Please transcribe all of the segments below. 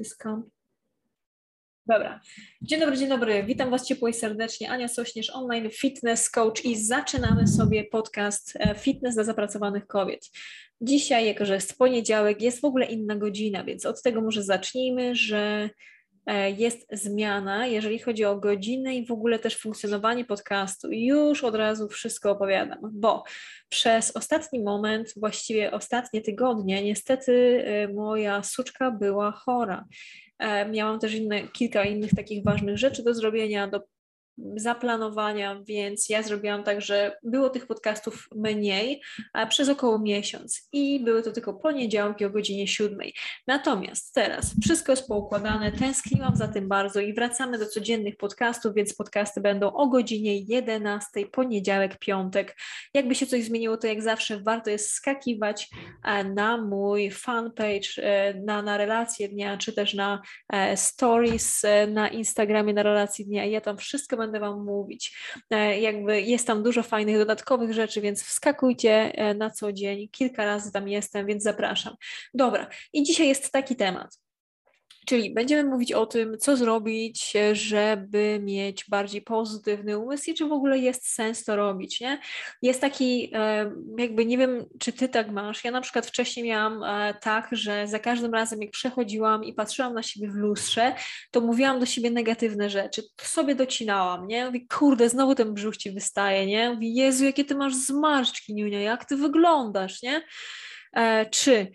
Dyskam. Dobra. Dzień dobry, dzień dobry. Witam Was ciepło i serdecznie. Ania Sośnierz, online fitness coach i zaczynamy sobie podcast e, Fitness dla zapracowanych kobiet. Dzisiaj, jako że jest poniedziałek, jest w ogóle inna godzina, więc od tego może zacznijmy, że jest zmiana, jeżeli chodzi o godziny i w ogóle też funkcjonowanie podcastu. Już od razu wszystko opowiadam, bo przez ostatni moment, właściwie ostatnie tygodnie, niestety e, moja suczka była chora. E, miałam też inne, kilka innych takich ważnych rzeczy do zrobienia, do zaplanowania, więc ja zrobiłam tak, że było tych podcastów mniej przez około miesiąc i były to tylko poniedziałki o godzinie siódmej. Natomiast teraz wszystko jest poukładane, tęskniłam za tym bardzo i wracamy do codziennych podcastów, więc podcasty będą o godzinie 11, poniedziałek, piątek. Jakby się coś zmieniło, to jak zawsze warto jest skakiwać e, na mój fanpage, e, na, na relacje dnia, czy też na e, stories na Instagramie na relacji dnia. Ja tam wszystko będę będę Wam mówić. E, jakby jest tam dużo fajnych, dodatkowych rzeczy, więc wskakujcie e, na co dzień. Kilka razy tam jestem, więc zapraszam. Dobra, i dzisiaj jest taki temat. Czyli będziemy mówić o tym, co zrobić, żeby mieć bardziej pozytywny umysł i czy w ogóle jest sens to robić, nie? Jest taki, e, jakby nie wiem, czy ty tak masz. Ja na przykład wcześniej miałam e, tak, że za każdym razem, jak przechodziłam i patrzyłam na siebie w lustrze, to mówiłam do siebie negatywne rzeczy. To sobie docinałam, nie? Mówię, kurde, znowu ten brzuch ci wystaje, nie? Mówię, Jezu, jakie ty masz zmarszczki, Niunia, jak ty wyglądasz, nie? E, czy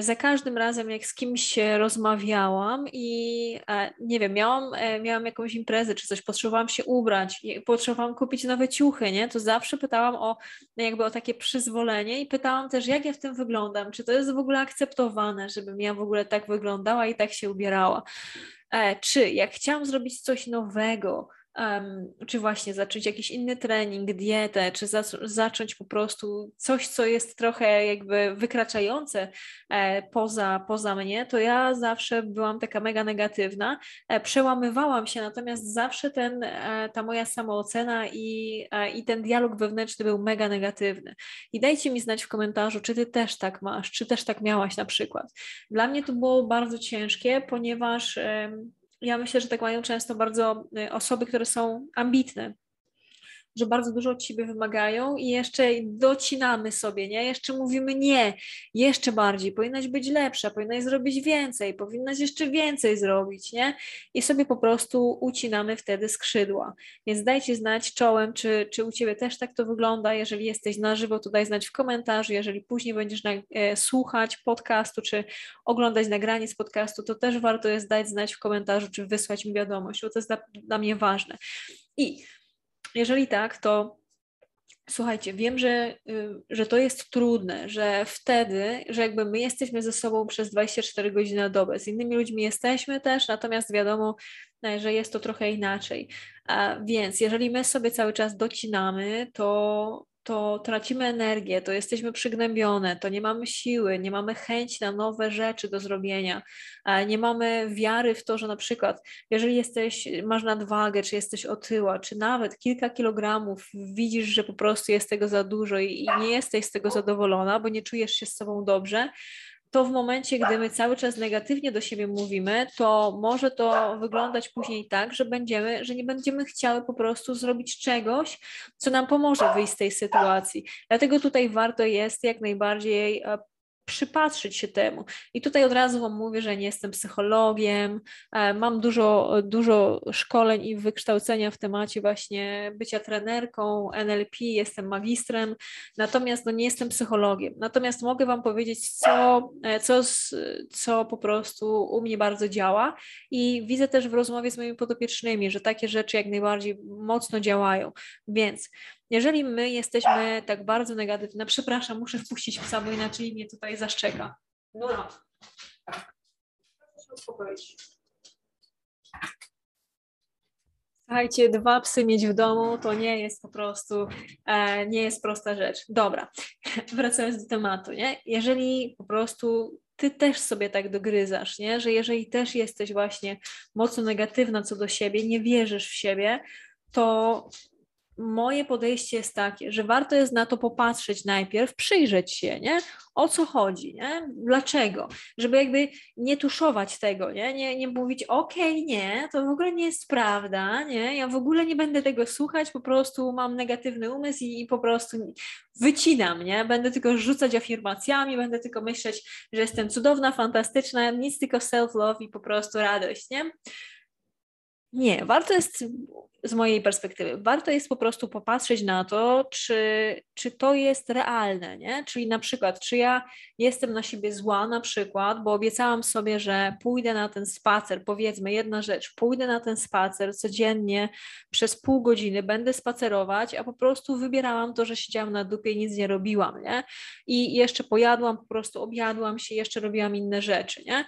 za każdym razem, jak z kimś rozmawiałam i e, nie wiem, miałam, e, miałam jakąś imprezę czy coś, potrzebowałam się ubrać, potrzebowałam kupić nowe ciuchy, nie? To zawsze pytałam o jakby o takie przyzwolenie i pytałam też, jak ja w tym wyglądam, czy to jest w ogóle akceptowane, żebym ja w ogóle tak wyglądała i tak się ubierała. Czy jak chciałam zrobić coś nowego, Um, czy właśnie zacząć jakiś inny trening, dietę, czy za, zacząć po prostu coś, co jest trochę jakby wykraczające e, poza, poza mnie, to ja zawsze byłam taka mega negatywna, e, przełamywałam się, natomiast zawsze ten, e, ta moja samoocena i, e, i ten dialog wewnętrzny był mega negatywny. I dajcie mi znać w komentarzu, czy ty też tak masz, czy też tak miałaś na przykład. Dla mnie to było bardzo ciężkie, ponieważ ja myślę, że tak mają często bardzo y, osoby, które są ambitne, że bardzo dużo od siebie wymagają i jeszcze docinamy sobie, nie? Jeszcze mówimy nie, jeszcze bardziej, powinnaś być lepsza, powinnaś zrobić więcej, powinnaś jeszcze więcej zrobić, nie? I sobie po prostu ucinamy wtedy skrzydła. Więc dajcie znać czołem, czy, czy u Ciebie też tak to wygląda. Jeżeli jesteś na żywo, to daj znać w komentarzu. Jeżeli później będziesz na, e, słuchać podcastu, czy oglądać nagranie z podcastu, to też warto jest dać znać w komentarzu, czy wysłać mi wiadomość, bo to jest dla, dla mnie ważne. I jeżeli tak, to Słuchajcie, wiem, że, y, że to jest trudne, że wtedy, że jakby my jesteśmy ze sobą przez 24 godziny na dobę, z innymi ludźmi jesteśmy też, natomiast wiadomo, e, że jest to trochę inaczej. A więc jeżeli my sobie cały czas docinamy, to to tracimy energię, to jesteśmy przygnębione, to nie mamy siły, nie mamy chęci na nowe rzeczy do zrobienia, nie mamy wiary w to, że na przykład, jeżeli jesteś, masz nadwagę, czy jesteś otyła, czy nawet kilka kilogramów, widzisz, że po prostu jest tego za dużo i, i nie jesteś z tego zadowolona, bo nie czujesz się z sobą dobrze, to w momencie, gdy my cały czas negatywnie do siebie mówimy, to może to wyglądać później tak, że będziemy, że nie będziemy chciały po prostu zrobić czegoś, co nam pomoże wyjść z tej sytuacji. Dlatego tutaj warto jest jak najbardziej e, przypatrzyć się temu. I tutaj od razu Wam mówię, że nie jestem psychologiem, e, mam dużo, dużo szkoleń i wykształcenia w temacie właśnie bycia trenerką, NLP, jestem magistrem, natomiast no, nie jestem psychologiem. Natomiast mogę Wam powiedzieć, co, e, co, co po prostu u mnie bardzo działa i widzę też w rozmowie z moimi podopiecznymi, że takie rzeczy jak najbardziej mocno działają. Więc jeżeli my jesteśmy tak bardzo negatywne, przepraszam, muszę wpuścić psa, bo inaczej mnie tutaj zaszczeka. No, no. Tak. Proszę uspokoić. Słuchajcie, dwa psy mieć w domu to nie jest po prostu, e, nie jest prosta rzecz. Dobra, wracając do tematu, nie? Jeżeli po prostu ty też sobie tak dogryzasz, nie? Że jeżeli też jesteś właśnie mocno negatywna co do siebie, nie wierzysz w siebie, to moje podejście jest takie, że warto jest na to popatrzeć najpierw, przyjrzeć się, nie? O co chodzi, nie? Dlaczego? Żeby jakby nie tuszować tego, nie? Nie, nie mówić, okej, okay, nie, to w ogóle nie jest prawda, nie? Ja w ogóle nie będę tego słuchać, po prostu mam negatywny umysł i, i po prostu wycinam, nie? Będę tylko rzucać afirmacjami, będę tylko myśleć, że jestem cudowna, fantastyczna, nic tylko self-love i po prostu radość, nie? Nie, warto jest z mojej perspektywy, warto jest po prostu popatrzeć na to, czy, czy to jest realne, nie? Czyli na przykład, czy ja jestem na siebie zła na przykład, bo obiecałam sobie, że pójdę na ten spacer, powiedzmy jedna rzecz, pójdę na ten spacer codziennie przez pół godziny, będę spacerować, a po prostu wybierałam to, że siedziałam na dupie i nic nie robiłam, nie? I jeszcze pojadłam, po prostu objadłam się, jeszcze robiłam inne rzeczy, nie?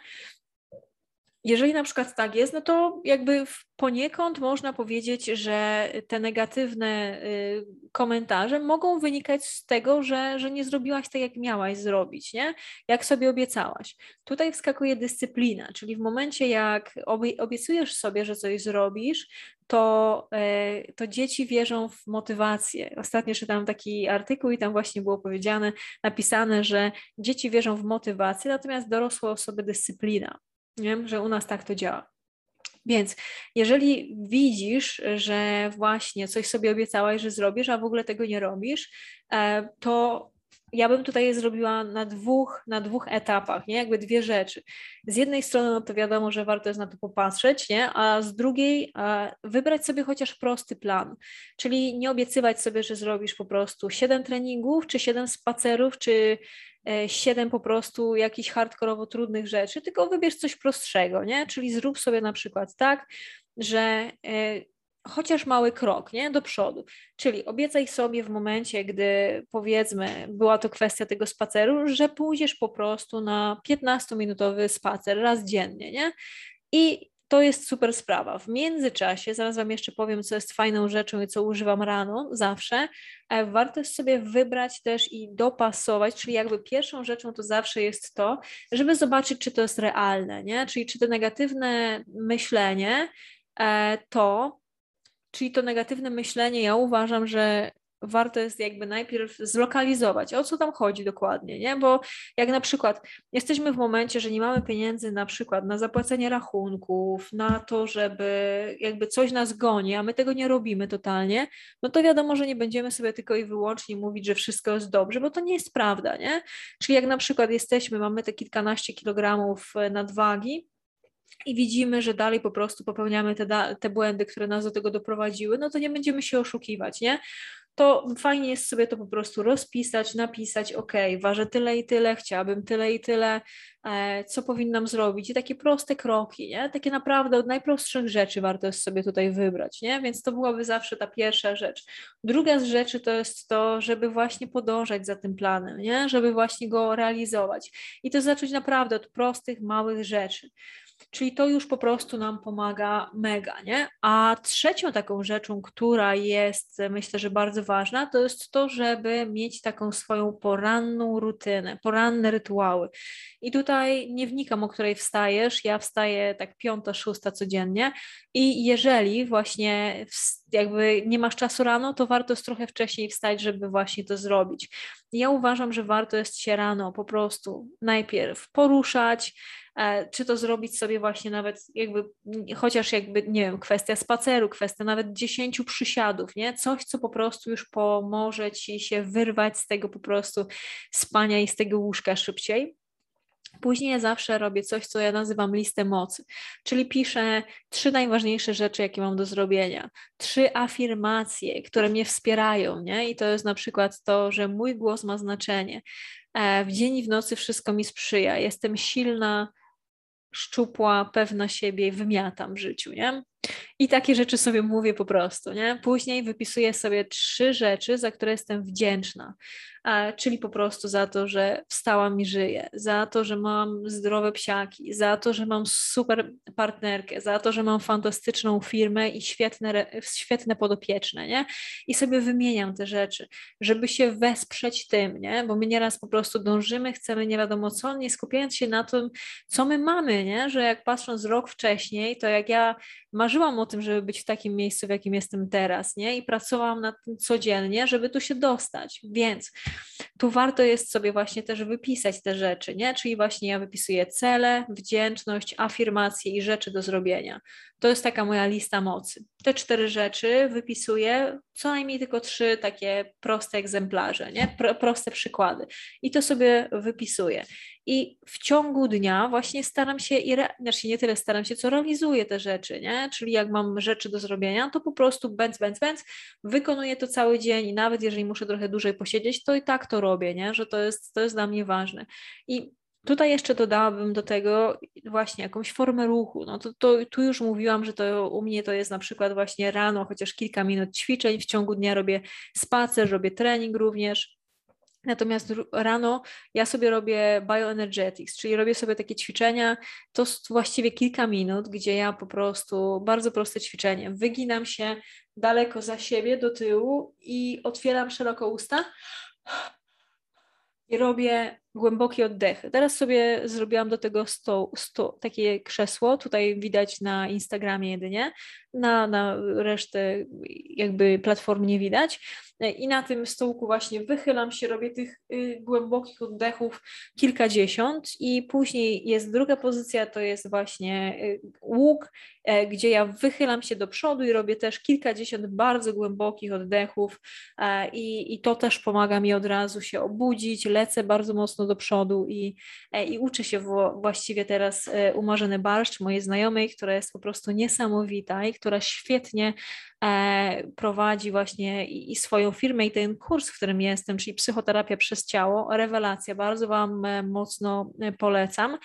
Jeżeli na przykład tak jest, no to jakby poniekąd można powiedzieć, że te negatywne y, komentarze mogą wynikać z tego, że, że nie zrobiłaś tak, jak miałaś zrobić, nie? Jak sobie obiecałaś. Tutaj wskakuje dyscyplina, czyli w momencie, jak obiecujesz sobie, że coś zrobisz, to, e, to dzieci wierzą w motywację. Ostatnio czytałam taki artykuł i tam właśnie było powiedziane, napisane, że dzieci wierzą w motywację, natomiast dorosłe osoby dyscyplina nie? że u nas tak to działa. Więc jeżeli widzisz, że właśnie coś sobie obiecałaś, że zrobisz, a w ogóle tego nie robisz, e, to ja bym tutaj zrobiła na dwóch, na dwóch etapach, nie? Jakby dwie rzeczy. Z jednej strony, no to wiadomo, że warto jest na to popatrzeć, nie? A z drugiej e, wybrać sobie chociaż prosty plan. Czyli nie obiecywać sobie, że zrobisz po prostu siedem treningów, czy siedem spacerów, czy E, siedem po prostu jakichś hardkorowo trudnych rzeczy, tylko wybierz coś prostszego, nie? Czyli zrób sobie na przykład tak, że e, chociaż mały krok, nie? Do przodu. Czyli obiecaj sobie w momencie, gdy powiedzmy była to kwestia tego spaceru, że pójdziesz po prostu na 15-minutowy spacer raz dziennie, nie? I to jest super sprawa. W międzyczasie, zaraz Wam jeszcze powiem, co jest fajną rzeczą i co używam rano zawsze, e, warto jest sobie wybrać też i dopasować, czyli jakby pierwszą rzeczą to zawsze jest to, żeby zobaczyć, czy to jest realne, nie? Czyli czy to negatywne myślenie e, to, czyli to negatywne myślenie, ja uważam, że warto jest jakby najpierw zlokalizować, o co tam chodzi dokładnie, nie? Bo jak na przykład jesteśmy w momencie, że nie mamy pieniędzy na przykład na zapłacenie rachunków, na to, żeby jakby coś nas goni, a my tego nie robimy totalnie, no to wiadomo, że nie będziemy sobie tylko i wyłącznie mówić, że wszystko jest dobrze, bo to nie jest prawda, nie? Czyli jak na przykład jesteśmy, mamy te kilkanaście kilogramów nadwagi, i widzimy, że dalej po prostu popełniamy te, te błędy, które nas do tego doprowadziły, no to nie będziemy się oszukiwać, nie? to fajnie jest sobie to po prostu rozpisać, napisać, ok, ważę tyle i tyle, chciałabym tyle i tyle, e, co powinnam zrobić i takie proste kroki, nie? Takie naprawdę od najprostszych rzeczy warto jest sobie tutaj wybrać, nie? Więc to byłaby zawsze ta pierwsza rzecz. Druga z rzeczy to jest to, żeby właśnie podążać za tym planem, nie? Żeby właśnie go realizować i to zacząć naprawdę od prostych, małych rzeczy. Czyli to już po prostu nam pomaga mega, nie? A trzecią taką rzeczą, która jest myślę, że bardzo ważna, to jest to, żeby mieć taką swoją poranną rutynę, poranne rytuały. I tutaj nie wnikam, o której wstajesz, ja wstaję tak piąta, szósta codziennie i jeżeli właśnie jakby nie masz czasu rano, to warto jest trochę wcześniej wstać, żeby właśnie to zrobić. Ja uważam, że warto jest się rano po prostu najpierw poruszać, czy to zrobić sobie właśnie nawet jakby, chociaż jakby, nie wiem, kwestia spaceru, kwestia nawet dziesięciu przysiadów, nie? Coś, co po prostu już pomoże ci się wyrwać z tego po prostu spania i z tego łóżka szybciej. Później ja zawsze robię coś, co ja nazywam listę mocy, czyli piszę trzy najważniejsze rzeczy, jakie mam do zrobienia, trzy afirmacje, które mnie wspierają, nie? I to jest na przykład to, że mój głos ma znaczenie. E, w dzień i w nocy wszystko mi sprzyja, jestem silna, szczupła, pewna siebie i wymiatam w życiu, nie? I takie rzeczy sobie mówię po prostu, nie? Później wypisuję sobie trzy rzeczy, za które jestem wdzięczna czyli po prostu za to, że wstałam i żyję, za to, że mam zdrowe psiaki, za to, że mam super partnerkę, za to, że mam fantastyczną firmę i świetne, świetne podopieczne, nie? I sobie wymieniam te rzeczy, żeby się wesprzeć tym, nie? Bo my nieraz po prostu dążymy, chcemy nie wiadomo co, nie skupiając się na tym, co my mamy, nie? Że jak patrząc rok wcześniej, to jak ja marzyłam o tym, żeby być w takim miejscu, w jakim jestem teraz, nie? I pracowałam nad tym codziennie, żeby tu się dostać. Więc tu warto jest sobie właśnie też wypisać te rzeczy, nie? Czyli właśnie ja wypisuję cele, wdzięczność, afirmacje i rzeczy do zrobienia. To jest taka moja lista mocy. Te cztery rzeczy wypisuję, co najmniej tylko trzy takie proste egzemplarze, nie? Pro, proste przykłady. I to sobie wypisuję. I w ciągu dnia właśnie staram się, i re, znaczy nie tyle staram się, co realizuję te rzeczy, nie? Czyli jak mam rzeczy do zrobienia, to po prostu bęc, bęc, bęc, wykonuję to cały dzień i nawet jeżeli muszę trochę dłużej posiedzieć, to i tak to robię, nie? Że to jest, to jest dla mnie ważne. I Tutaj jeszcze dodałabym do tego właśnie jakąś formę ruchu. No to, to, tu już mówiłam, że to u mnie to jest na przykład właśnie rano, chociaż kilka minut ćwiczeń, w ciągu dnia robię spacer, robię trening również. Natomiast rano ja sobie robię bioenergetics, czyli robię sobie takie ćwiczenia, to właściwie kilka minut, gdzie ja po prostu, bardzo proste ćwiczenie, wyginam się daleko za siebie do tyłu i otwieram szeroko usta i robię głębokie oddechy. Teraz sobie zrobiłam do tego sto, sto, takie krzesło, tutaj widać na Instagramie jedynie, na, na resztę jakby platform nie widać. I na tym stołku właśnie wychylam się, robię tych y, głębokich oddechów kilkadziesiąt. I później jest druga pozycja, to jest właśnie y, łuk, e, gdzie ja wychylam się do przodu i robię też kilkadziesiąt bardzo głębokich oddechów. E, i to też pomaga mi od razu się obudzić, lecę bardzo mocno do przodu i, e, i uczę się właściwie teraz u Marzeny Barszcz, mojej znajomej, która jest po prostu niesamowita i która świetnie E, prowadzi właśnie i, swoją firmę i ten kurs, w którym jestem, czyli psychoterapia przez ciało, rewelacja, bardzo Wam e, mocno e, polecam,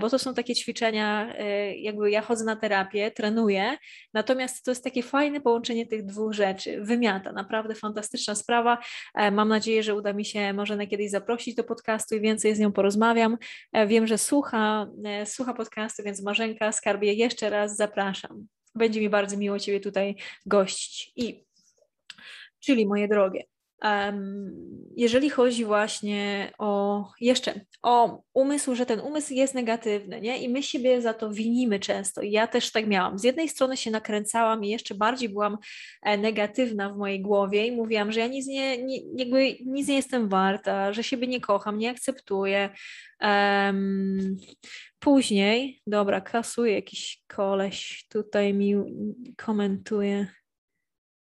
bo to są takie ćwiczenia, jakby ja chodzę na terapię, trenuję, natomiast to jest takie fajne połączenie tych dwóch rzeczy, wymiata, naprawdę fantastyczna sprawa, mam nadzieję, że uda mi się może kiedyś zaprosić do podcastu i więcej z nią porozmawiam, wiem, że słucha, słucha podcastu, więc Marzenka Skarbie jeszcze raz zapraszam. Będzie mi bardzo miło Ciebie tutaj gościć. I, czyli moje drogie, jeżeli chodzi właśnie o jeszcze o umysł, że ten umysł jest negatywny, nie? I my siebie za to winimy często. Ja też tak miałam. Z jednej strony się nakręcałam i jeszcze bardziej byłam e, negatywna w mojej głowie i mówiłam, że ja nic nie, nie jakby nic nie jestem warta, że siebie nie kocham, nie akceptuję. Um, później, dobra, kasuje jakiś koleś tutaj mi komentuje,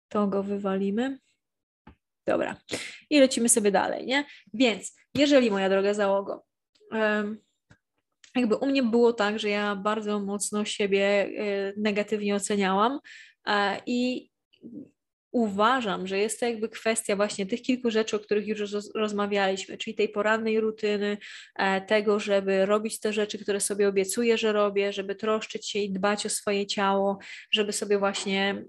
to go wywalimy. Dobra, i lecimy sobie dalej, nie? Więc, jeżeli moja droga załogo, jakby u mnie było tak, że ja bardzo mocno siebie e, negatywnie oceniałam e, i uważam, że jest to jakby kwestia właśnie tych kilku rzeczy, o których już rozmawialiśmy, czyli tej porannej rutyny, e, tego, żeby robić te rzeczy, które sobie obiecuję, że robię, żeby troszczyć się i dbać o swoje ciało, żeby sobie właśnie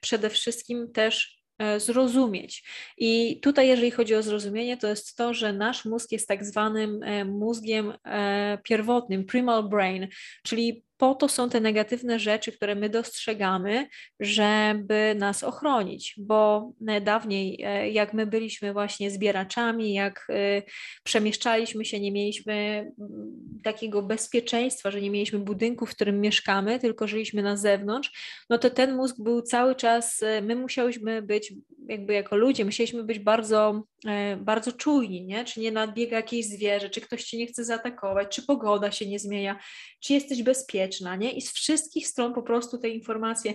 przede wszystkim też zrozumieć. I tutaj, jeżeli chodzi o zrozumienie, to jest to, że nasz mózg jest tak zwanym e, mózgiem e, pierwotnym, primal brain, czyli po to są te negatywne rzeczy, które my dostrzegamy, żeby nas ochronić, bo dawniej, e, jak my byliśmy właśnie zbieraczami, jak e, przemieszczaliśmy się, nie mieliśmy mm, takiego bezpieczeństwa, że nie mieliśmy budynku, w którym mieszkamy, tylko żyliśmy na zewnątrz, no to ten mózg był cały czas, e, my musiałyśmy być jakby jako ludzie, musieliśmy być bardzo, bardzo czujni, nie? czy nie nadbiega jakieś zwierzę, czy ktoś cię nie chce zaatakować, czy pogoda się nie zmienia, czy jesteś bezpieczna, nie? I z wszystkich stron po prostu te informacje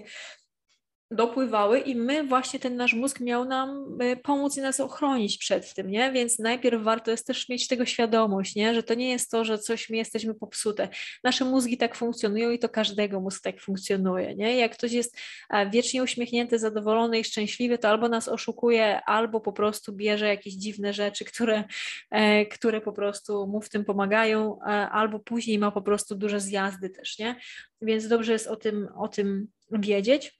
dopływały i my właśnie ten nasz mózg miał nam e, pomóc i nas ochronić przed tym, nie? Więc najpierw warto jest też mieć tego świadomość, nie? Że to nie jest to, że coś my jesteśmy popsute. Nasze mózgi tak funkcjonują i to każdego mózg tak funkcjonuje, nie? Jak ktoś jest wiecznie uśmiechnięty, zadowolony i szczęśliwy, to albo nas oszukuje, albo po prostu bierze jakieś dziwne rzeczy, które, e, które po prostu mu w tym pomagają, albo później ma po prostu duże zjazdy też, nie? Więc dobrze jest o tym, o tym wiedzieć.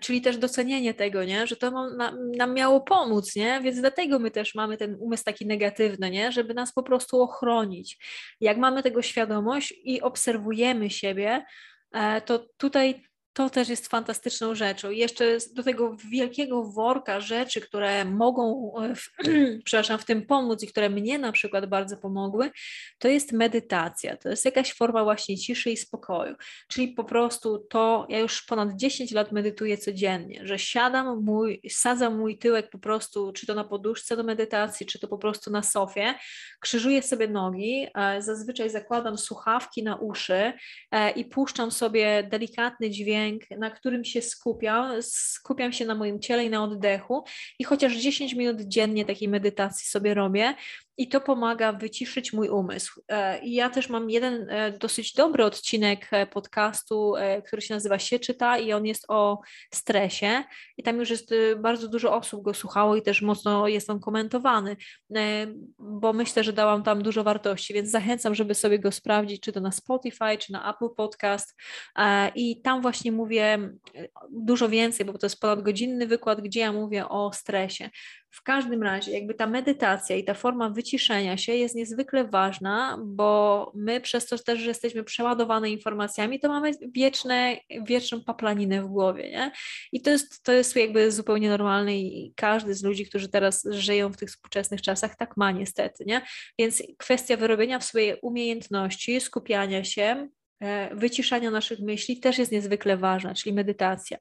Czyli też docenienie tego, nie? że to nam, nam, miało pomóc, nie? więc dlatego my też mamy ten umysł taki negatywny, nie? żeby nas po prostu ochronić. Jak mamy tego świadomość i obserwujemy siebie, e, to tutaj to też jest fantastyczną rzeczą. I jeszcze do tego wielkiego worka rzeczy, które mogą, e, w, przepraszam, w tym pomóc i które mnie na przykład bardzo pomogły, to jest medytacja. To jest jakaś forma właśnie ciszy i spokoju. Czyli po prostu to, ja już ponad 10 lat medytuję codziennie, że siadam, mój, sadzam mój tyłek po prostu, czy to na poduszce do medytacji, czy to po prostu na sofie, krzyżuję sobie nogi, e, zazwyczaj zakładam słuchawki na uszy e, i puszczam sobie delikatny dźwięk, dźwięk, na którym się skupiam, skupiam się na moim ciele i na oddechu. I chociaż 10 minut dziennie takiej medytacji sobie robię, i to pomaga wyciszyć mój umysł. E, I ja też mam jeden e, dosyć dobry odcinek e, podcastu, który się nazywa Się czyta i on jest o stresie i tam już jest bardzo dużo osób go słuchało i też mocno jest on komentowany, bo myślę, że dałam tam dużo wartości, więc zachęcam, żeby sobie go sprawdzić, czy to na Spotify, czy na Apple Podcast i tam właśnie mówię dużo więcej, bo to jest ponadgodzinny wykład, gdzie ja mówię o stresie. W każdym razie, jakby ta medytacja i ta forma wyciszenia się jest niezwykle ważna, bo my przez to też, że jesteśmy przeładowane informacjami, to mamy wieczne, wieczną paplaninę w głowie, nie? I to jest, to jest jakby zupełnie normalne i każdy z ludzi, którzy teraz żyją w tych współczesnych czasach, tak ma niestety, nie? Więc kwestia wyrobienia w swojej umiejętności, skupiania się, e, wyciszania naszych myśli też jest niezwykle ważna, czyli medytacja.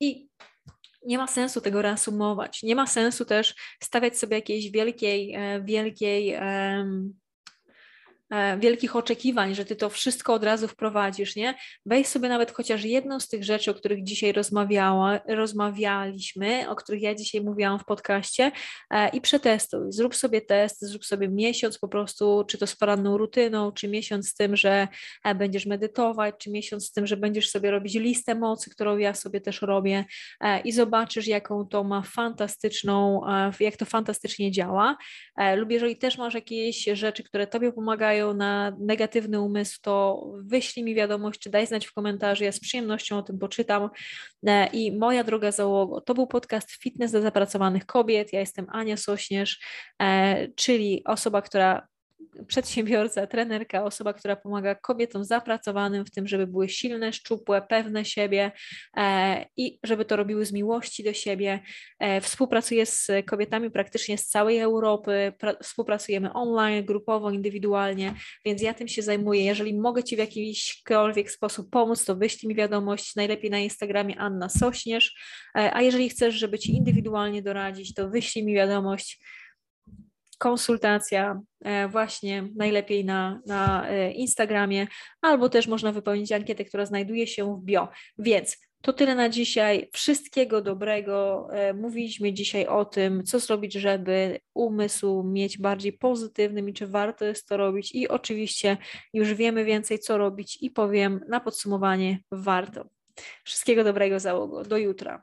I nie ma sensu tego reasumować. Nie ma sensu też stawiać sobie jakiejś wielkiej, e, wielkiej E, wielkich oczekiwań, że ty to wszystko od razu wprowadzisz, nie? Weź sobie nawet chociaż jedną z tych rzeczy, o których dzisiaj rozmawiała, rozmawialiśmy, o których ja dzisiaj mówiłam w podcaście e, i przetestuj. Zrób sobie test, zrób sobie miesiąc po prostu, czy to z poranną rutyną, czy miesiąc z tym, że e, będziesz medytować, czy miesiąc z tym, że będziesz sobie robić listę mocy, którą ja sobie też robię i zobaczysz, jaką to ma fantastyczną, jak to fantastycznie działa. Lub jeżeli też masz jakieś rzeczy, które tobie pomagają, na negatywny umysł, to wyślij mi wiadomość, czy daj znać w komentarzu. Ja z przyjemnością o tym poczytam. E, I moja droga załogo, to był podcast Fitness dla zapracowanych kobiet. Ja jestem Ania Sośnierz, e, czyli osoba, która przedsiębiorca, trenerka, osoba, która pomaga kobietom zapracowanym w tym, żeby były silne, szczupłe, pewne siebie e, i żeby to robiły z miłości do siebie. E, współpracuję z kobietami praktycznie z całej Europy, współpracujemy online, grupowo, indywidualnie, więc ja tym się zajmuję. Jeżeli mogę Ci w jakikolwiek sposób pomóc, to wyślij mi wiadomość, najlepiej na Instagramie Anna Sośnierz, e, a jeżeli chcesz, żeby Ci indywidualnie doradzić, to wyślij mi wiadomość konsultacja e, właśnie najlepiej na, na e, Instagramie, albo też można wypełnić ankietę, która znajduje się w bio. Więc to tyle na dzisiaj. Wszystkiego dobrego. E, mówiliśmy dzisiaj o tym, co zrobić, żeby umysł mieć bardziej pozytywny i czy warto jest to robić. I oczywiście już wiemy więcej, co robić, i powiem na podsumowanie: warto. Wszystkiego dobrego załogo. Do jutra.